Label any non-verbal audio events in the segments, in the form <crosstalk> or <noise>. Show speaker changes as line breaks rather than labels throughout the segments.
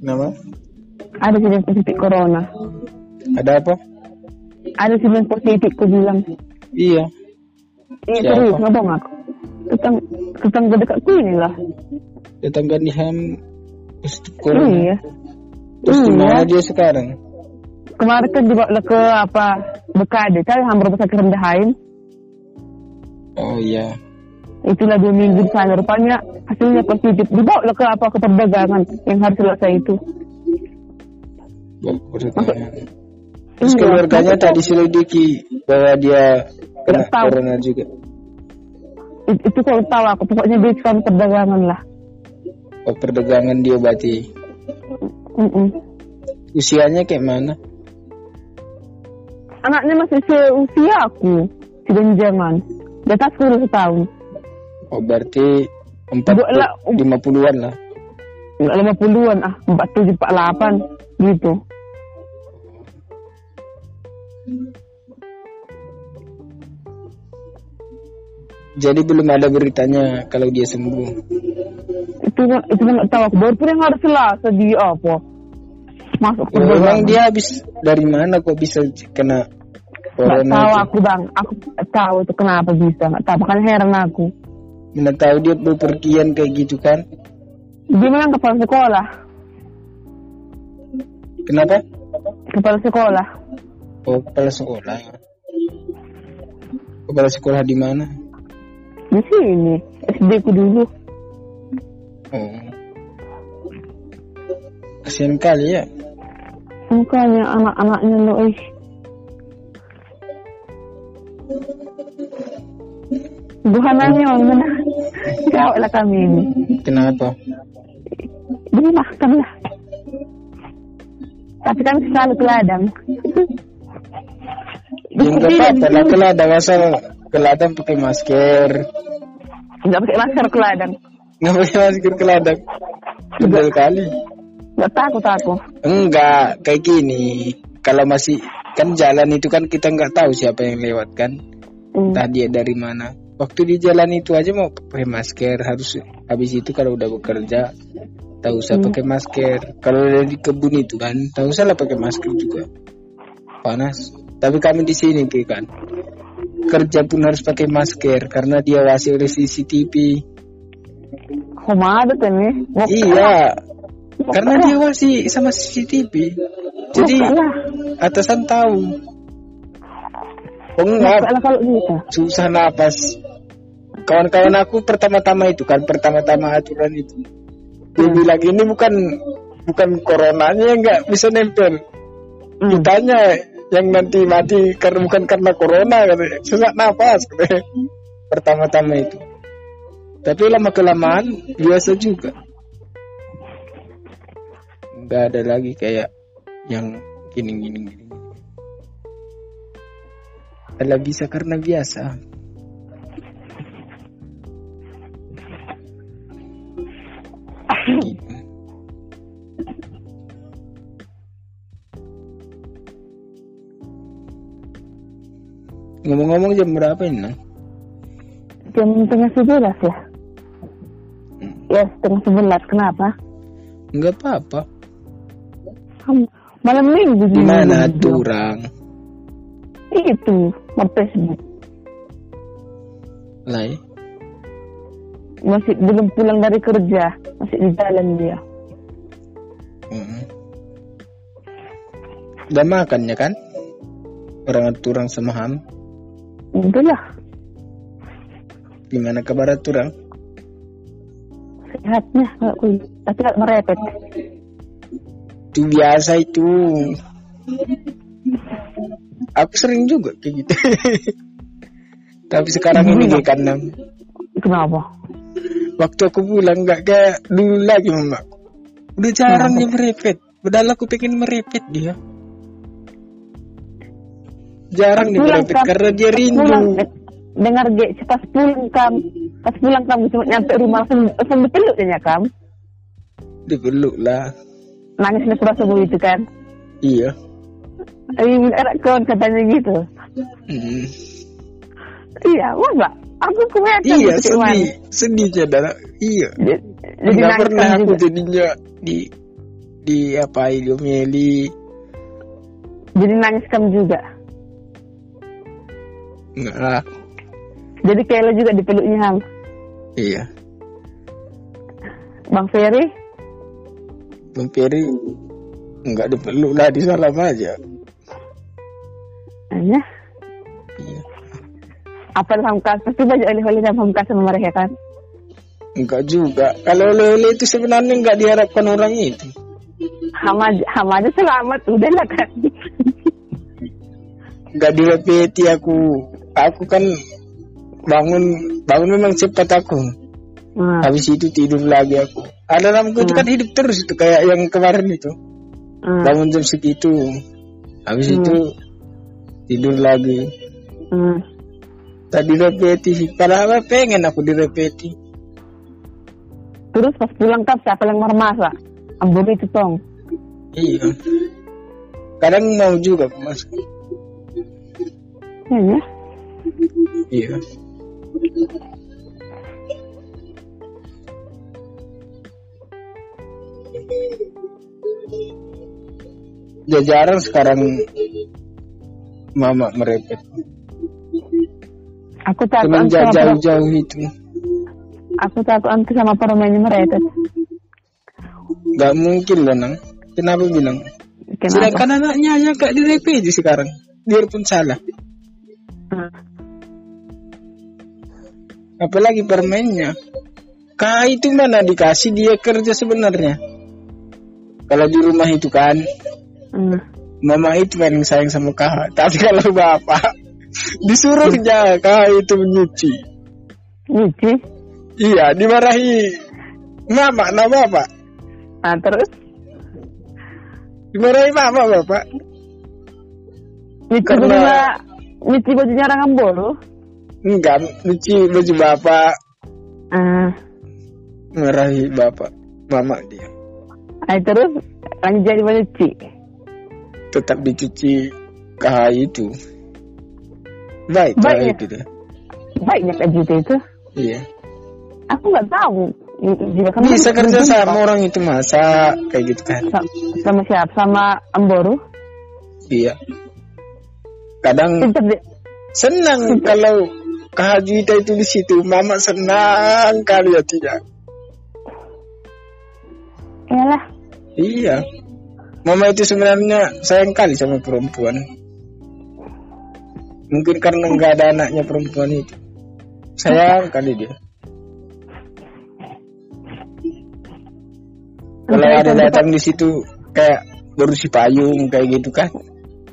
Nama?
Ada sih yang positif corona.
Ada apa?
Ada sih yang positif, ku bilang.
Iya.
Iya serius, nggak bohong aku. Tetang, tetangga dekatku ini lah.
Tetangga di Ham positif corona.
Iya.
Terus di
Iya.
dia sekarang?
Kemarin kan dibawa ke apa? Bekade, kan hampir rumah sakit rendahain.
Oh iya.
Itulah dua minggu di sana. Rupanya hasilnya positif. Dibawa ke apa? Ke perdagangan yang harus selesai itu.
Perdagangan. Terus
Iya.
keluarganya tak diselidiki bahwa dia kena
tahu.
corona juga.
It- itu kalau tahu aku. Pokoknya dia sekarang perdagangan lah.
Oh, perdagangan diobati.
Mm-mm.
Usianya kayak mana?
Anaknya masih seusia aku. Sudah jangan. Di atas 10 tahun.
Oh, berarti empat
lah,
lima puluhan lah.
Enggak 50-an ah. 47, 48. Gitu.
Jadi belum ada beritanya kalau dia sembuh.
Itu itu nggak tahu aku. Baru pun yang harus selasa di apa? Masuk ke
Oh, emang dia habis dari mana kok bisa kena corona?
tahu
itu?
aku bang. Aku tahu itu kenapa bisa. Nggak tahu. Makanya heran aku.
Mana tahu dia bepergian kayak gitu kan?
Dia memang kepala sekolah.
Kenapa?
Kepala sekolah.
Oh, kepala sekolah. Kepala sekolah di mana?
Di sini. SD ku dulu.
Oh. Kasian kali ya.
Makanya anak-anaknya lo eh. Buhanannya mana? Jauh lah kami ini.
Kenapa?
Dimakan lah. Tapi kan selalu ke ladang.
Enggak apa-apa lah ke ladang asal ke ladang pakai masker.
Enggak pakai masker ke ladang.
Nggak pakai masker ke ladang. Betul kali.
Enggak takut aku.
Enggak, kayak gini. Kalau masih kan jalan itu kan kita nggak tahu siapa yang lewat kan.
Hmm.
Entah dia dari mana. Waktu di jalan itu aja mau pakai masker harus habis itu kalau udah bekerja tak usah
Hmm.
pakai masker. Kalau udah di kebun itu kan tak usah lah pakai masker juga. Panas. Tapi kami di sini kan kerja pun harus pakai masker karena diawasi oleh CCTV.
Tuh nih? Mau
Iya, karena diawasi sama CCTV. Jadi atasan tahu. Oh enggak, susah napas. Kawan-kawan aku pertama-tama itu kan pertama-tama aturan itu. Dia
Hmm.
bilang ini bukan bukan coronanya yang nggak bisa nempel.
Hmm.
Ditanya yang nanti mati karena bukan karena corona katanya. Susah napas katanya. Pertama-tama itu. Tapi lama kelamaan biasa juga. Nggak ada lagi kayak yang gini gini gini. Kalau bisa karena biasa. <laughs> Ngomong-ngomong jam berapa ini?
Jam setengah sebelas ya?
Hmm.
Ya setengah sebelas. Kenapa?
Enggak apa-apa.
Malam minggu.
Di mana
Minggu.
tuh orang?
Itu. Mau Facebook.
Lah ya.
Masih belum pulang dari kerja. Masih di jalan dia.
Mm. Udah makan ya kan? Orang turang sama ham.
Itulah.
Gimana kabar turang?
Sehatnya. nggak kuy- Tapi nggak merepet.
Itu biasa itu. Aku sering juga kayak gitu. <laughs> Tapi sekarang ini karena
Kenapa?
Waktu aku pulang nggak kayak dulu lagi mama. Udah jarang dia merepet. Padahal aku pengen merepet dia. Jarang dia merepet karena dia rindu.
Pulang. de- Dengar ge, pas pulang kam, pas pulang kamu cuma nyampe rumah langsung langsung dipeluk dia kam.
Dipeluk lah.
Nangis di pura subuh itu kan.
Iya.
Iya, enak kawan katanya gitu.
Hmm.
Iya, wah. Aku kebanyakan
Iya
Wan.
sedih, sedih Cedara. Iya.
Jadi jadi
Nggak pernah aku
juga.
jadinya di di apa diomeli
Jadi nangis kamu juga.
enggak lah
Jadi kayak lo juga dipeluknya Ham.
iya
Bang Ferry,
Bang Peri enggak dipeluk lah di salam aja
hanya
iya
apa Hamkas pasti banyak oleh-oleh dan Hamkas sama mereka kan.
enggak juga. Kalau lele itu sebenarnya enggak diharapkan orang itu.
Hama hama aja selamat, udah lah kan.
enggak direpeti aku. Aku kan bangun bangun memang cepat aku.
Nah,
habis itu tidur lagi aku. Alarmku itu kan hidup terus itu kayak yang kemarin itu.
Hmm,
bangun jam segitu. Habis
Hmm.
itu tidur lagi.
Hmm.
Tadi repeti sih padahal pengen aku direpeti
Terus pas pulang kan siapa yang marah Ambur itu tong.
iya. Kadang mau juga aku masuk
Ya, ya.
iya. Ya jarang sekarang mama merepet
Aku takut
semenjak jauh-jauh itu.
Aku takut antu sama permainnya mereka.
nggak mungkin loh nang. Kenapa bilang?
Kenapa?
sedangkan anaknya aja gak direpeti sekarang. Biarpun salah.
Hmm.
apalagi permainnya. Kah itu mana dikasih dia kerja sebenarnya? Kalau di rumah itu kan.
Hmm.
mama itu paling sayang sama kah <laughs> tapi kalau bapak disuruh aja kah itu menyuci
Nyuci.
iya dimarahi. Mama nah bapak
Nah, terus?
Dimarahi mama bapak.
Nyuci
Karena-
bajunya nyuci bajunya orang Amboro.
enggak nyuci baju bapak.
Ah,
marahi bapak mama dia.
Ah, terus lanjut jadi nyuci.
tetap dicuci kah itu baik
Baik
kah itu deh
Baiknya kayak gitu itu.
iya.
Aku nggak tahu. Jika kamu
bisa kerja sama orang itu masa kayak gitu kan.
Sa- sama siapa? Sama Amboro.
iya. Kadang senang kalau Juwita itu di situ. Mama senang kali ya tidak
Iyalah.
iya. Mama itu sebenarnya sayang kali sama perempuan mungkin karena nggak ada anaknya perempuan itu sayang kali dia kalau ada datang di situ kayak berusi payung kayak gitu kan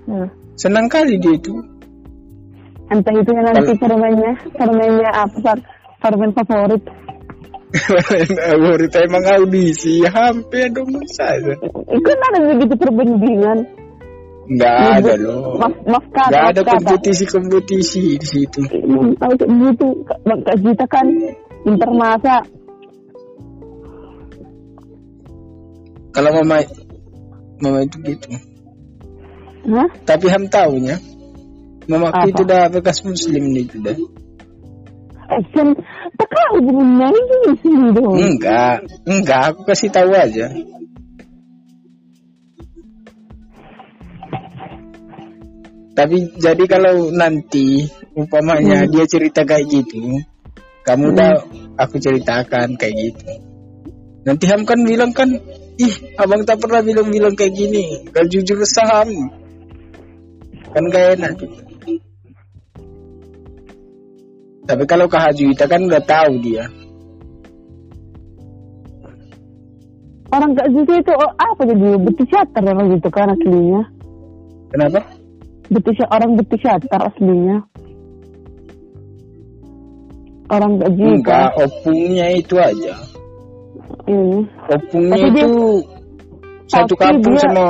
Hmm.
senang kali dia itu
Entah itu yang nanti permainnya, permainnya apa? Par, permain favorit. <laughs>
favorit emang audisi hampir dong saja
Itu kan ada begitu perbandingan.
Nggak ada loh
Maaf, maaf kata,
nggak ada kompetisi kompetisi di situ
Hmm, Tahu kayak gitu, Kak Gita kan masak.
kalau mama mama itu gitu
Hah?
tapi ham tahunya mama
Apa?
itu udah bekas muslim nih itu dah
Eh, kan, tak hubungannya ini sini dong.
enggak enggak aku kasih tahu aja tapi jadi kalau nanti umpamanya dia cerita kayak gitu kamu udah aku ceritakan kayak gitu. Nanti ham kan bilang kan ih abang tak pernah bilang-bilang kayak gini gak jujur saham kan gak enak juga. tapi kalau Kak Hajuita kan udah tahu dia.
Orang Kak Gita itu oh, apa jadi betis syatar orang gitu kan aslinya.
kenapa
Betis orang betis syatar aslinya. Orang Gita.
enggak opungnya itu aja
Ini.
opungnya
Tapi dia-
itu satu
tapi
kampung
dia-
sama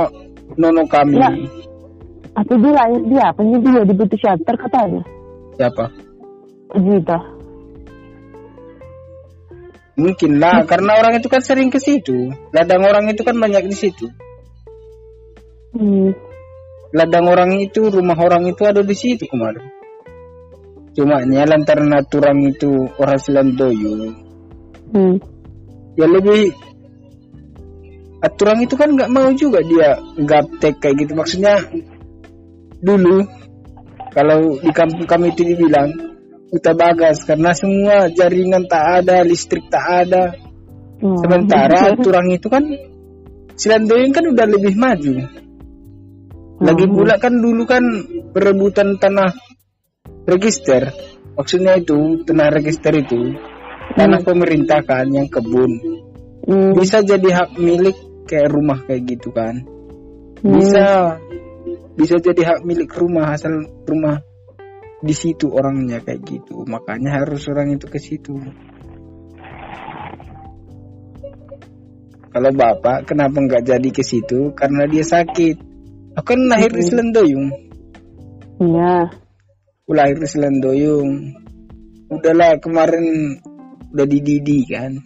nono kami
Ya. Apa dia lahir dia apa dia di betis syatar katanya.
siapa
Gita.
mungkin lah karena orang itu kan sering ke situ ladang orang itu kan banyak di situ
Hmm.
Ladang orang itu rumah orang itu ada di situ kemarin. Cuma nya lantaran aturan itu orang Selandoyo
Hmm.
ya lebih aturan itu kan nggak mau juga dia gaptek kayak gitu. Maksudnya dulu kalau di kampung kami itu dibilang huta bagas karena semua jaringan tak ada listrik tak ada.
Hmm.
sementara <laughs> aturan itu kan Silandoyong kan udah lebih maju lagi
Hmm.
pula kan dulu kan perebutan tanah register. Maksudnya itu tanah register itu tanah pemerintah kan yang kebun.
Hmm.
bisa jadi hak milik kayak rumah kayak gitu kan.
Hmm.
bisa bisa jadi hak milik rumah asal rumah di situ orangnya kayak gitu. Makanya harus orang itu ke situ. Kalau bapak kenapa nggak jadi ke situ? Karena dia sakit aku kan lahir di Selendoyung
Iya.
aku lahir di Selendoyung udahlah kemarin udah di Didi kan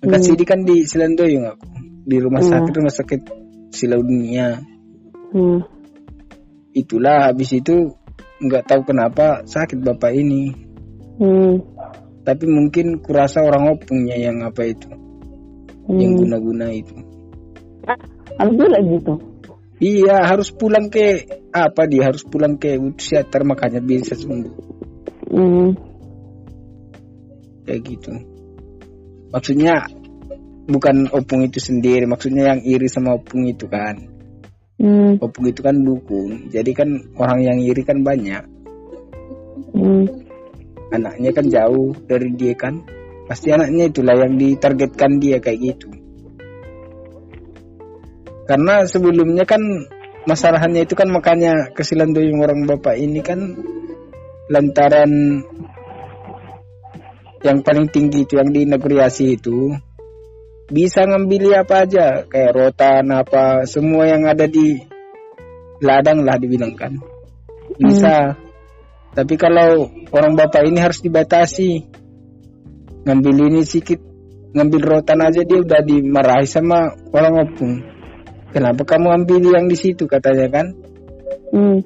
angkat sidi kan di Selendoyung aku di rumah
Iya.
sakit rumah sakit Silau Dunia
Hmm.
itulah habis itu nggak tahu kenapa sakit bapak ini
Hmm.
tapi mungkin kurasa orang opungnya yang apa itu yang
Hmm.
guna-guna itu
Harus juga gitu.
Iya harus pulang ke apa dia harus pulang ke psikiater makanya bisa sembuh
Hmm.
kayak gitu maksudnya bukan opung itu sendiri maksudnya yang iri sama opung itu kan
Hmm.
opung itu kan dukun jadi kan orang yang iri kan banyak
Hmm.
anaknya kan jauh dari dia kan pasti anaknya itulah yang ditargetkan dia kayak gitu karena sebelumnya kan masalahnya itu kan makanya kesilandoyong orang bapak ini kan lantaran yang paling tinggi itu yang di negeri Asi itu bisa ngambil apa aja kayak rotan apa semua yang ada di ladang lah dibilang kan. Bisa. Tapi kalau orang bapak ini harus dibatasi. Ngambil ini sedikit ngambil rotan aja dia udah dimarahi sama orang opung kenapa kamu ambil yang di situ katanya kan?
Hmm.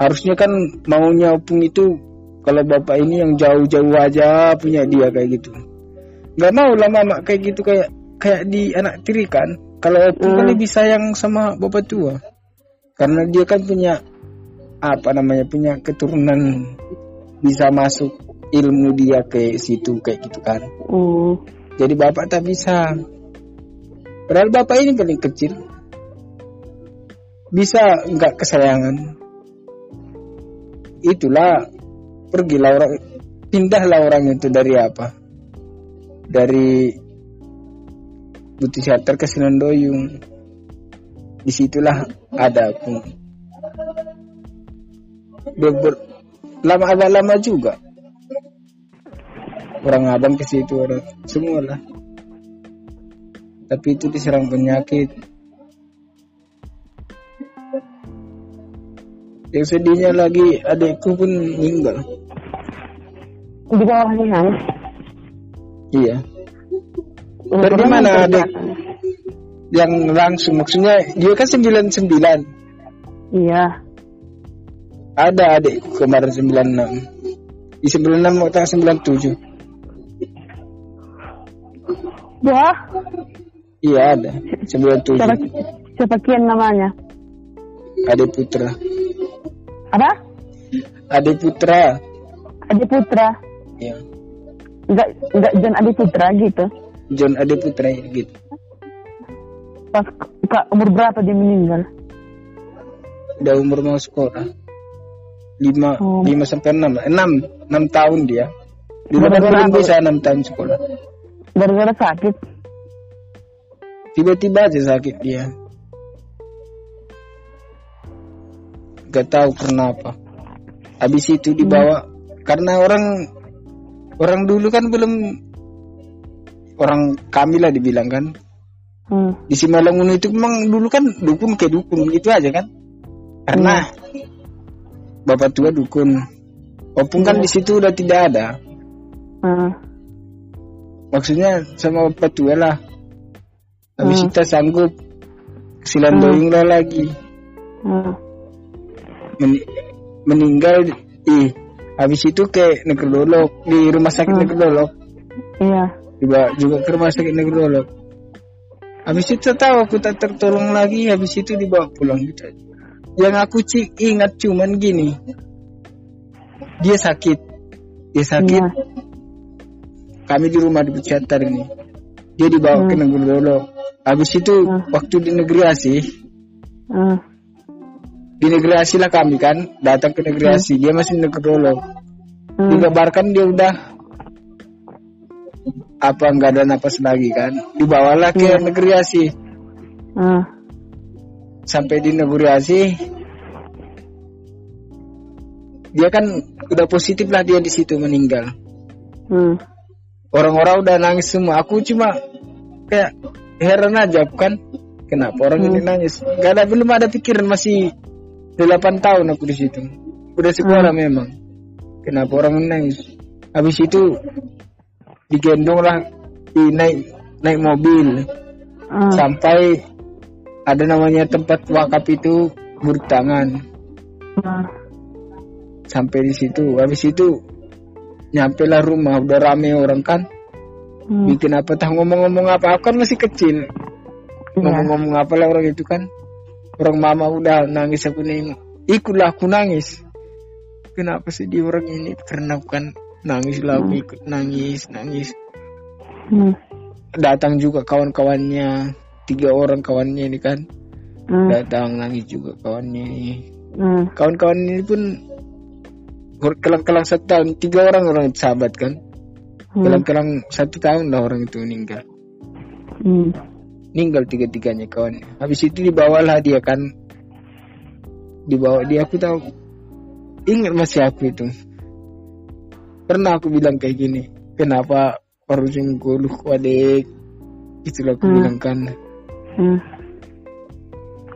harusnya kan maunya opung itu kalau bapak ini yang jauh-jauh aja punya dia kayak gitu. Nggak mau lah mama kayak gitu kayak kayak di anak tiri kan? Kalau opung kan
Hmm.
lebih sayang sama bapak tua. Karena dia kan punya apa namanya punya keturunan bisa masuk ilmu dia ke situ kayak gitu kan?
Hmm.
jadi bapak tak bisa. Padahal bapak ini paling kecil bisa nggak kesayangan? Itulah pergilah orang pindahlah orang itu dari apa? Dari Butuh Charter ke Senandoyung di situlah ada pun Dia ber- lama agak lama juga. Orang abang ke situ orang semua lah tapi itu diserang penyakit yang sedihnya lagi adikku pun meninggal.
Di bawah yang
iya. Dari mana adek? yang langsung maksudnya dia kan 99
Iya.
ada adikku kemarin 96 di 96 mau tak 97
Wah,
iya ada. 97
siapa, siapa kian namanya?
adik putra
Apa?
adik putra
Adi Putra.
ya
Enggak, enggak John Adi Putra gitu.
John adik putra gitu
Pas kak umur berapa dia meninggal?
udah umur mau sekolah lima
Oh.
lima sampai enam lah. enam enam tahun dia dulu
Gara-gara
belum bisa enam tahun sekolah
Gara-gara sakit.
tiba-tiba aja sakit dia gak tahu kenapa. Habis itu dibawa karena orang orang dulu kan belum orang kami lah dibilang kan.
Hmm.
di Simalungun itu memang dulu kan dukun ke dukun gitu aja kan. Karena bapak tua dukun. Opung kan di situ udah tidak ada.
Hmm.
maksudnya sama bapak tua lah. Habis
Hmm.
kita sanggup silandoing lah lagi.
Hmm.
Men- meninggal ih habis itu ke negeri Lolok di rumah sakit
Hmm.
negeri Lolok
Iya.
juga juga ke rumah sakit negeri Lolok habis itu tahu aku tak tertolong lagi habis itu dibawa pulang gitu yang aku ci- ingat cuman gini. Dia sakit. Dia sakit.
Iya.
kami di rumah di psikiater ini. Dia dibawa ke negeri dulu habis itu
Hmm.
waktu di negeri asih
Ah,
di negeri asih lah kami kan datang ke negeri asih dia masih dulu
ah,
dikabarkan dia udah apa nggak ada napas lagi kan. Dibawalah ke negeri asih
ah,
sampai di negeri asih dia kan udah positif lah dia di situ meninggal.
Hmm,
orang-orang udah nangis semua. Aku cuma kayak heran aja kan kenapa orang ini nangis? Gak ada belum ada pikiran masih 8 tahun aku di situ. Udah sekolah memang. Kenapa orang menangis habis itu digendong lah di naik naik mobil.
Ah,
sampai ada namanya tempat wakaf itu bertangan
ah,
sampai di situ. Habis itu nyampe lah rumah udah rame orang kan.
Hmm,
bikin apa tah ngomong-ngomong apa aku kan masih kecil.
Iya.
ngomong-ngomong apa lah orang itu kan orang mama udah nangis aku nengok ikutlah aku nangis. Kenapa sih di orang ini? Karena aku kan nangis lah aku ikut nangis nangis.
Hmm,
datang juga kawan-kawannya tiga orang kawannya ini kan.
Hmm,
datang nangis juga kawannya ini.
Hmm,
kawan-kawan ini pun kelang-kelang satu tahun tiga orang orang sahabat kan.
Hmm,
kelang-kelang satu tahun lah orang itu meninggal.
Hmm,
meninggal tiga-tiganya kawan. Habis itu dibawalah dia kan. Dibawa dia aku tahu. Ingat masih aku itu. Pernah aku bilang kayak gini kenapa harus guluh wadek itulah aku
Hmm.
bilang kan.
Hmm,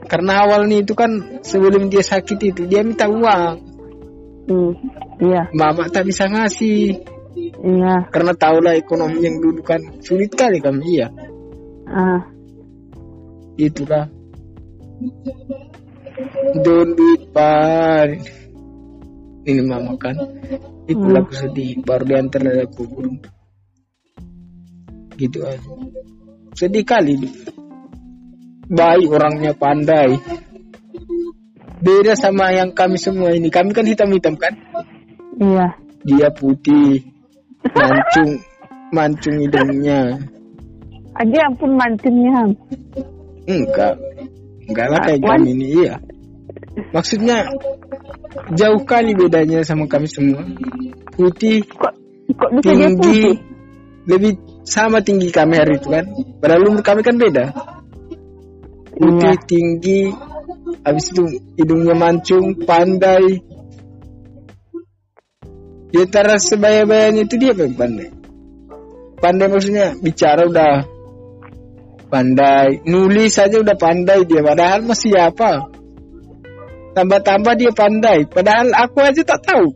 karena awalnya itu kan sebelum dia sakit itu dia minta uang.
Hmm, iya,
mama tak bisa ngasih.
Iya,
karena tahulah ekonomi yang dulu kan sulit kali kami iya.
Ah,
itulah. Don duit par ini mama kan itu
Hmm.
aku sedih baru diantar dari kubur. Gitu aja. Sedih kali baik orangnya pandai. Beda sama yang kami semua ini. Kami kan hitam-hitam kan?
Iya,
dia putih. Mancung. <laughs> Mancung hidungnya.
Aja ampun mancingnya,
Enggak. Enggak lah kayak kami ini, iya. Maksudnya jauh kali bedanya sama kami semua. Putih,
kok, kok bisa dia
tinggi,
putih?
lebih sama tinggi kami hari itu kan. Padahal umur kami kan beda. Putih,
Iya.
tinggi, habis itu hidungnya mancung, pandai. Di antara sebaya-bayanya itu dia paling pandai. Pandai maksudnya bicara udah pandai, nulis saja udah pandai dia. Padahal masih apa? Tambah-tambah dia pandai. Padahal aku aja tak tahu.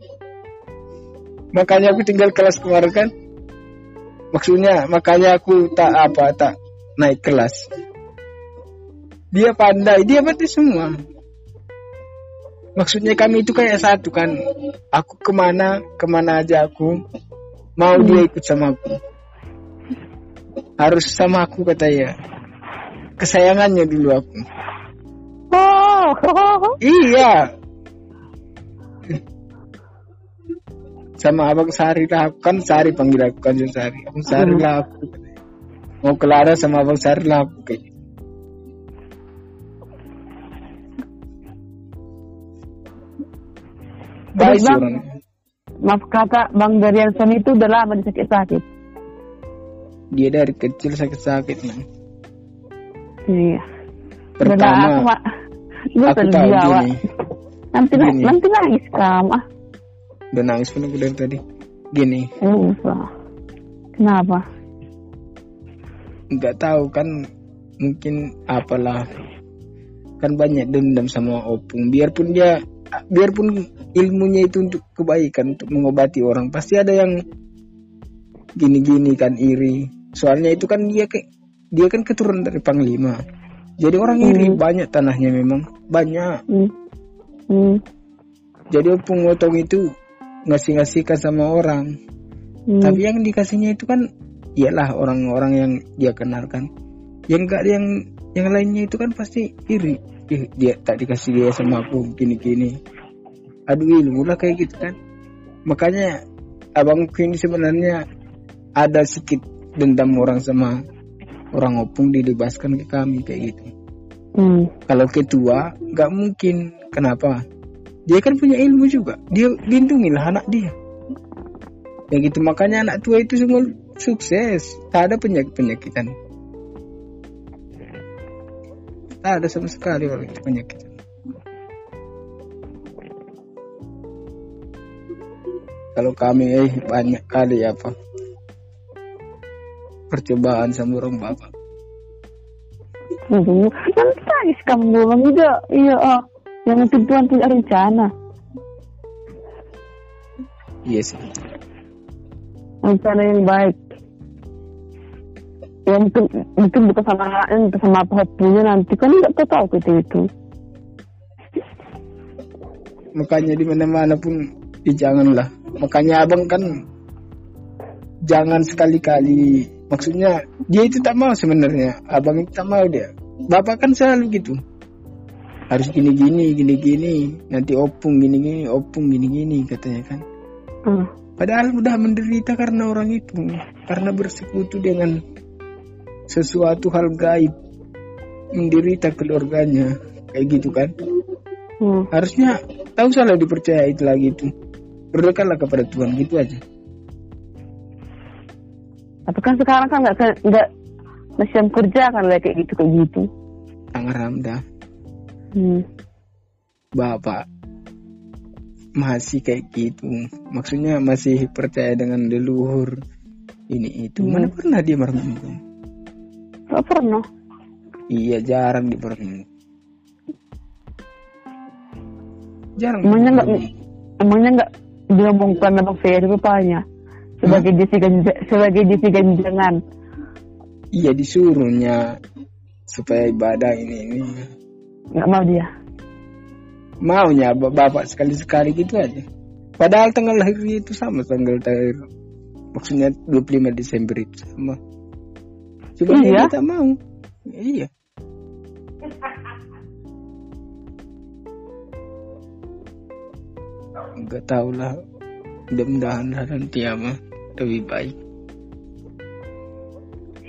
Makanya aku tinggal kelas kemarin kan. Maksudnya makanya aku tak apa tak naik kelas. Dia pandai, dia berarti semua. Maksudnya kami itu kayak satu kan. Aku ke mana, ke mana aja aku. Mau dia ikut sama aku. Harus sama aku katanya. Kesayangannya dulu aku.
Oh, <laughs>
Iya. Sama abang Sari lah, aku kan Sari panggil aku kan Sari. Abang Sari lah aku. Mau kelara sama abang Sari lah aku kayak. Baik
maaf kata Bang Darianson itu udah lama di sakit-sakit.
Dia dari kecil sakit-sakit man.
Iya.
Pertama,
Benar, aku,
aku tahu gini.
Nanti
Gini.
nanti nangis kamu ah.
Udah nangis pun aku dari tadi. Gini,
usah. Kenapa?
nggak tahu kan mungkin apalah kan banyak dendam sama opung biarpun dia biarpun ilmunya itu untuk kebaikan untuk mengobati orang pasti ada yang gini-gini kan iri soalnya itu kan dia ke dia kan keturunan dari panglima jadi orang iri
Hmm.
banyak tanahnya memang banyak
Hmm. Hmm.
jadi opung otong itu ngasih-ngasihkan sama orang
Hmm.
Tapi yang dikasihnya itu kan ialah orang-orang yang dia kenal kan. yang enggak yang yang lainnya itu kan pasti iri Ih, dia tak dikasih dia sama aku gini gini aduh ilmu lah kayak gitu kan makanya abang ini sebenarnya ada sedikit dendam orang sama orang opung dibebaskan ke kami kayak gitu.
Hmm.
kalau ketua nggak mungkin. Kenapa? Dia kan punya ilmu juga. Dia lindungilah anak dia. Ya gitu. Makanya anak tua itu semua sukses. Tak ada penyakit penyakitan tak ada sama sekali kalau itu penyakit kalau kami eh banyak kali apa percobaan sama orang bapak
Aduh, nanti nangis kamu bilang juga. Iya, ah. Yang itu Tuhan punya rencana.
iya sih
Rencana yang baik. Ya mungkin, mungkin bukan sama anaknya, mungkin sama apa punya nanti. Kan nggak tahu kita itu.
makanya di mana mana pun ya janganlah makanya abang kan jangan sekali-kali maksudnya dia itu tak mau sebenarnya. Abang itu tak mau dia. Bapak kan selalu gitu. Harus gini-gini gini-gini. Nanti opung gini-gini opung gini-gini katanya kan.
Hmm.
padahal udah menderita karena orang itu. Karena bersekutu dengan sesuatu hal gaib. Menderita keluarganya. Kayak gitu kan.
Hmm.
harusnya tahu salah dipercaya itu lagi itu. Berdekatlah kepada Tuhan gitu aja
Tapi kan sekarang kan nggak nggak masih kerja kan kayak gitu kayak gitu.
Kang Ramda
Hmm.
bapak masih kayak gitu maksudnya masih percaya dengan leluhur ini itu
Hmm.
mana pernah dia merenung
Gak pernah.
iya jarang di merenung jarang
Emangnya nggak emangnya nggak diomongkan sama Ferry rupanya sebagai ganja- sebagai divisi ganjangan.
iya disuruhnya supaya ibadah ini ini.
Nggak mau dia.
maunya ba- bapak sekali-sekali gitu aja. Padahal tanggal lahirnya itu sama tanggal lahir maksudnya 25 Desember itu sama. Cuma
Iya?
dia tak mau. Iya. Nggak tahu lah mudah-mudahan nanti ya mah lebih baik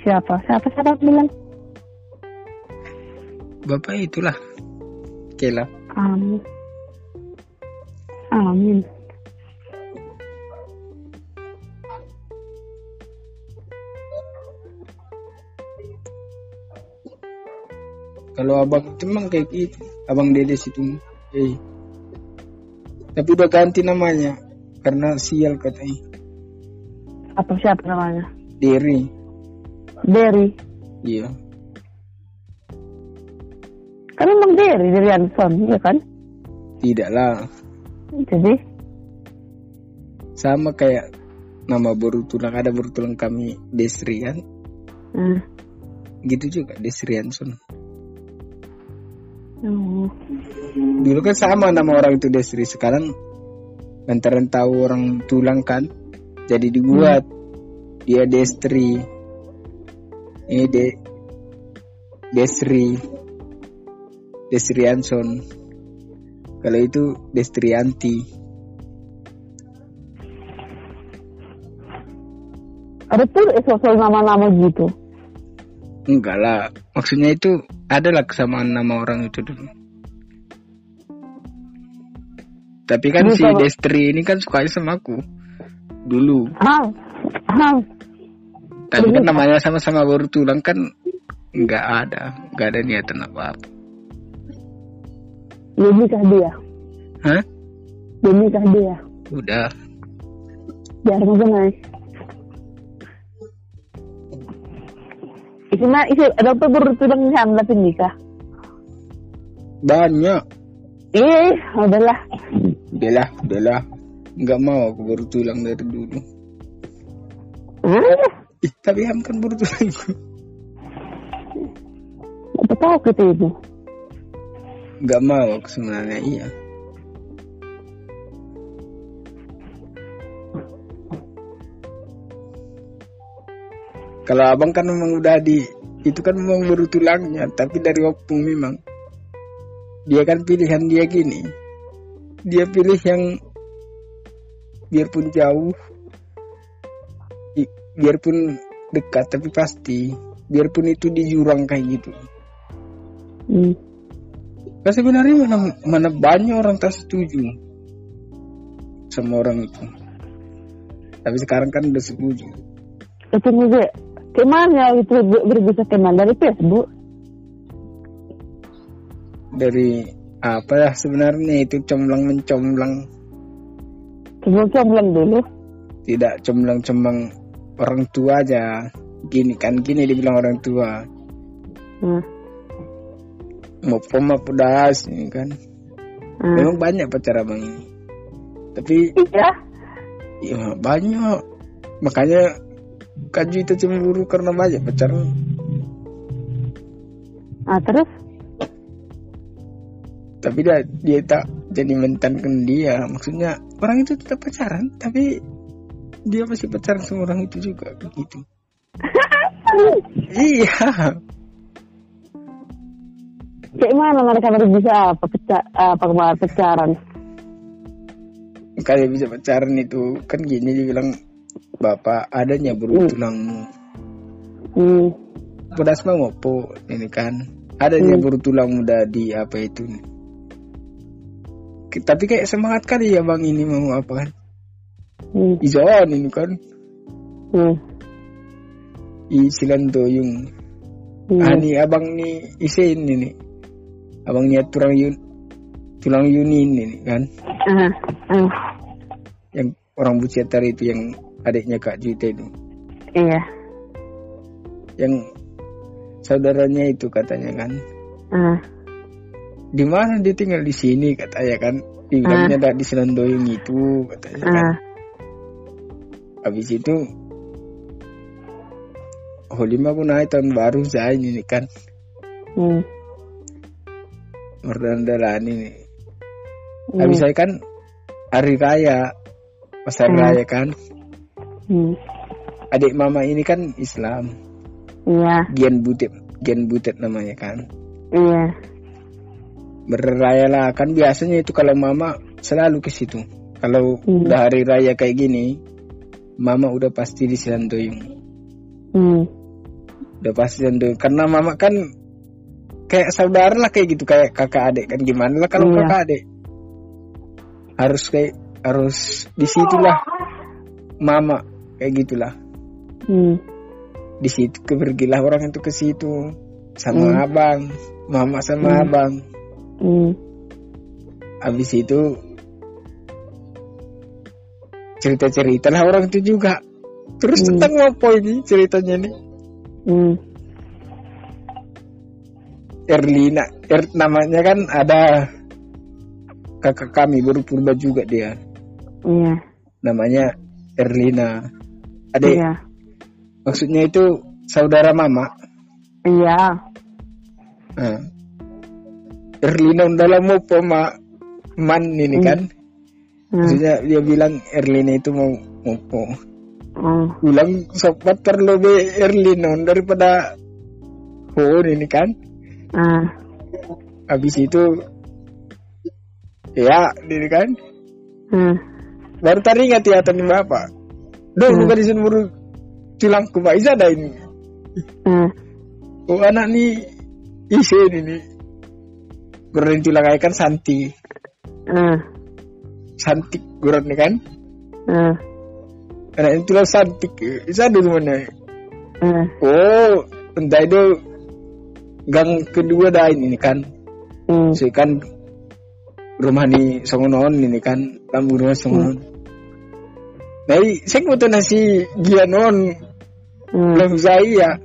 Siapa? Siapa siapa bilang?
bapak itulah Kela
Amin. Amin.
kalau abang itu kayak gitu abang dedes itu eh tapi udah ganti namanya karena sial katanya
Apa siapa namanya?
Derry
Derry.
iya
Kan memang Derry dari Anson, ya kan?
tidak lah
Jadi
sama kayak nama baru tulang ada baru tulang kami Desri kan
hmm.
gitu juga Desri Hanson
Oh.
dulu kan sama nama orang itu Desri sekarang lantaran tahu orang tulang kan jadi dibuat. Dia Destri. Ini de Desri Desri Hanson kalau itu Destrianti.
Ada tuh soal nama-nama gitu.
enggak lah. Maksudnya itu adalah kesamaan nama orang itu dulu. Tapi kan
Dulu
si Destri ini kan sukanya sama aku dulu tapi kan namanya sama-sama baru tulang kan nggak ada nggak ada niatan apa apa
belum nikah dia.
hah
Belum nikah dia.
udah
Jarang guys. Isi mah isi ada apa baru tulang hamil tapi nikah.
banyak
Ih, udahlah.
udahlah udahlah nggak mau aku baru tulang dari dulu. Ih, tapi ham kan baru tulang
apa tahu kita itu?
nggak mau aku sebenarnya iya. Kalau abang kan memang udah di itu kan memang baru tulangnya tapi dari opung memang. Dia kan pilihan dia gini. Dia pilih yang biarpun jauh biarpun dekat tapi pasti biarpun itu di jurang kayak gitu
Hmm.
Kan sebenarnya mana, mana banyak orang tak setuju sama orang itu. Tapi sekarang kan udah setuju.
Itu juga ke mana itu ber- berbisa ke mana dari Facebook?
Dari apa ya sebenarnya itu comblang mencomblang
Coba comblang dulu.
tidak comblang orang tua aja gini kan gini dibilang orang tua
Hmm.
mau poma pedas ini kan
Hmm.
memang banyak pacar abang ini tapi
Iya.
ya banyak makanya Kak Juita cemburu karena banyak pacar
Ah terus?
tapi dia dia tak jadi mentankan dia maksudnya orang itu tetap pacaran tapi dia masih pacaran sama orang itu juga begitu <laughs> iya
Kayak mana mereka berbisa apa pecah apa kemarin pacaran?
kayak bisa pacaran itu kan gini dibilang bapak adanya buru tulangmu
Hmm.
pedas mau ini kan adanya
Hmm.
buru tulang muda di apa itu Ki- tapi kayak semangat kali ya bang ini mau apa kan
Hmm.
izon ini kan
Hmm.
isilan doyung
Hmm.
ah nih abang nih isin ini abang niat tulang yun tulang yunin ini kan
Ah. Ah.
yang orang Bucetar itu yang adiknya Kak Juita itu
Iya.
yang saudaranya itu katanya kan
Ah.
Di mana dia tinggal di sini katanya kan dibilangnya ada di Selandoyong itu katanya kan
Ah.
habis itu Holima pun naik tahun baru saya ini kan
Hmm.
Merdandalan ini
Hmm.
habis saya kan hari raya pasar
Hmm.
raya kan
Hmm.
adik mama ini kan Islam
Iya.
Gian Butet Gian Butet namanya kan
Iya.
Berraya lah kan biasanya itu kalau mama selalu ke situ kalau
Hmm.
udah hari raya kayak gini mama udah pasti di Selandoyong
Hmm.
udah pasti Selandoyong karena mama kan kayak saudara lah kayak gitu kayak kakak adik kan gimana lah kalau
Iya.
kakak adik harus kayak harus di situlah mama kayak gitulah
Hmm.
di situ kepergilah orang itu ke situ sama
Hmm.
abang mama sama
Hmm.
abang
Hmm.
habis itu cerita-cerita lah orang itu juga terus
Hmm.
tentang apa ini ceritanya nih
Hmm.
Erlina er, namanya kan ada kakak kami baru purba juga dia
Iya.
namanya Erlina adik
Iya.
maksudnya itu saudara mama
Iya.
nah. Erlina dalam mau poma man ini
Hmm.
kan
Hmm.
maksudnya dia bilang Erlina itu mau mau
Hmm.
bilang sobat terlebih Erlina daripada Hon ini kan
Ah.
habis itu ya ini kan
Hmm.
baru tadi ingat ya tadi bapak Duh,
Hmm.
bukan di sini baru tulangku Pak Isa ada ini.
Hmm.
Oh anak nih isin ini. Gurun tulang aja kan Santi.
Hmm.
Santik gurun nih kan.
Hmm.
Anak itu tulang Santik. Isa dulu mana?
Hmm.
Oh, entah itu gang kedua dah ini kan.
Hmm.
So kan rumah ni Songonon ini kan. Lambu rumah Songonon. Nah, saya mau nasi gianon.
Hmm.
Belum saya.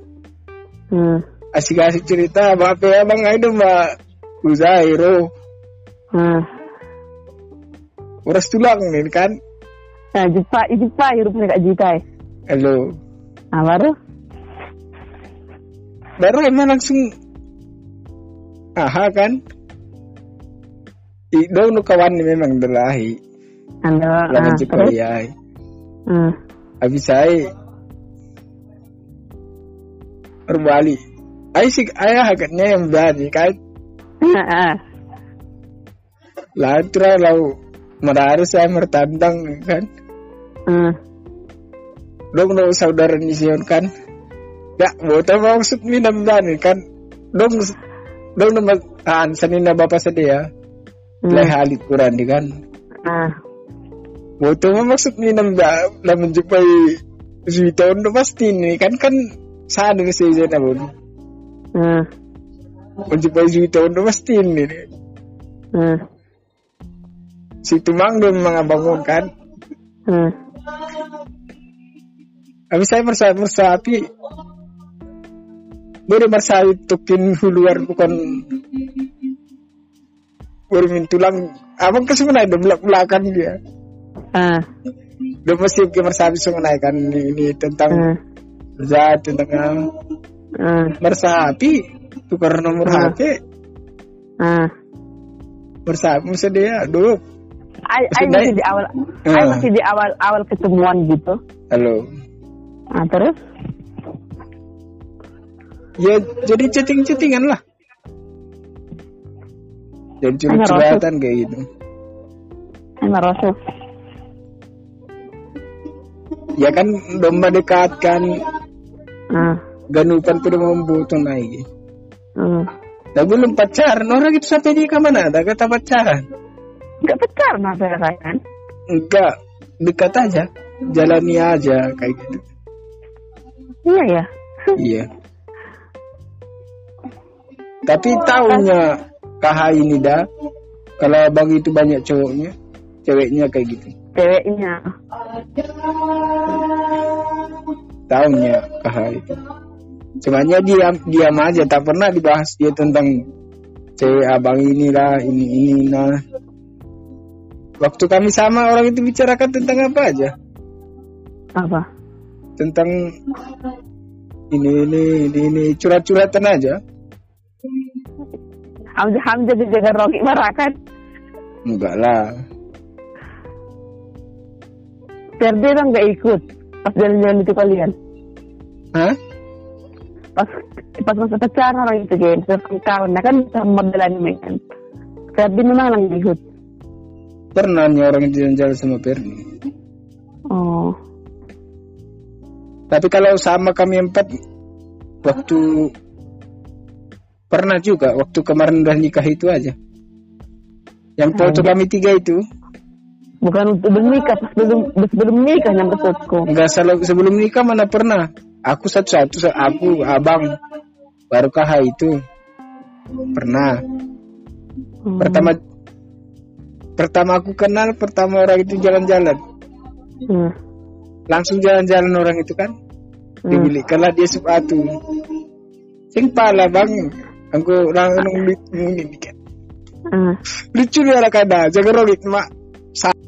Hmm.
asik-asik cerita apa ya bang itu mbak Uzairo
Hmm.
uras tulang nih kan
Nah, Jepang, Jepang, rupanya Kak Jita.
halo
Ah, baru?
baru emang langsung aha kan Ido nu kawan ni memang delahi
Halo.
lawan
Ah, terus?
ya
Hmm.
habis saya berbalik Ayah sih ayah agaknya yang berani kan. <laughs> Lah lah lau merari saya mertandang kan. Dong no saudara Nision kan. Ya, bota maksud minam berani kan. Dong dong nama an sanina bapak sedia. Lah halit kurang di kan.
Ah.
Bota maksud minam ba lah menjumpai Zuita pasti ini kan kan ni saya jadi pun. Undo pasti ini.
Ah.
Si Tumang dia memang bangun kan.
Ah.
Habis saya merasa merasa api. Boleh merasa tukin huluar bukan Baru min tulang Abang ke sebenarnya Dia belak belakan dia
Ah.
Dia mesti ke merasa sebenarnya kan Ini, ini tentang
Ah.
Zat Tentang ah,
Ah.
Tukar nomor. HP
Ah.
Merasa api Masa dia Aduh
Ay, ay
Maksudnya-
masih di awal, ay
Ah.
masih di awal awal ketemuan gitu.
Halo
Ah, terus?
Ya jadi chatting-chattingan lah Jadi curhat-curhatan kayak gitu
Emang Rasul.
Ya kan domba dekat kan
Ah.
Ganupan tuh membutuh naik
Hmm.
Belum pacaran Orang itu sampai di ke mana Tak kata pacaran
Enggak pacar mas saya kan?
Enggak Dekat aja Jalani aja Kayak gitu
Iya ya.
Iya Tapi tahunya KH ini dah Kalau abang itu banyak cowoknya Ceweknya kayak gitu
Ceweknya.
Tahunya KH itu Cumannya diam diam aja Tak pernah dibahas dia tentang Cewek abang inilah Ini ini nah Waktu kami sama orang itu bicarakan tentang apa aja
Apa?
Tentang Ini ini ini, ini curhat-curhatan aja
Hamzah Hamzah jaga Rocky marah kan?
Enggak lah
kan nggak ikut pas jalan-jalan itu kalian.
Hah?
Pas pas masa pacaran orang itu kan, terus kawan, nah kan sama modelan kan. Ferdi memang lagi ikut.
Pernah nih orang itu jalan-jalan sama Perni
Oh.
Tapi kalau sama kami empat Waktu Pernah juga Waktu kemarin udah nikah itu aja Yang foto kami tiga itu
Bukan untuk bernikah, pas belum belum nikah yang maksudku.
Enggak salah sebelum nikah mana pernah Aku satu-satu Aku abang. Baru KH itu. Pernah.
Hmm.
Pertama Pertama aku kenal Pertama orang itu jalan-jalan.
Hmm.
Langsung jalan-jalan orang itu kan.
Hmm.
Dibilikanlah dia sepatu. Sing pala bang. Aku langsung lucu
Hmm.
Lucu dia lah kada Jaga rolik mak. Sa-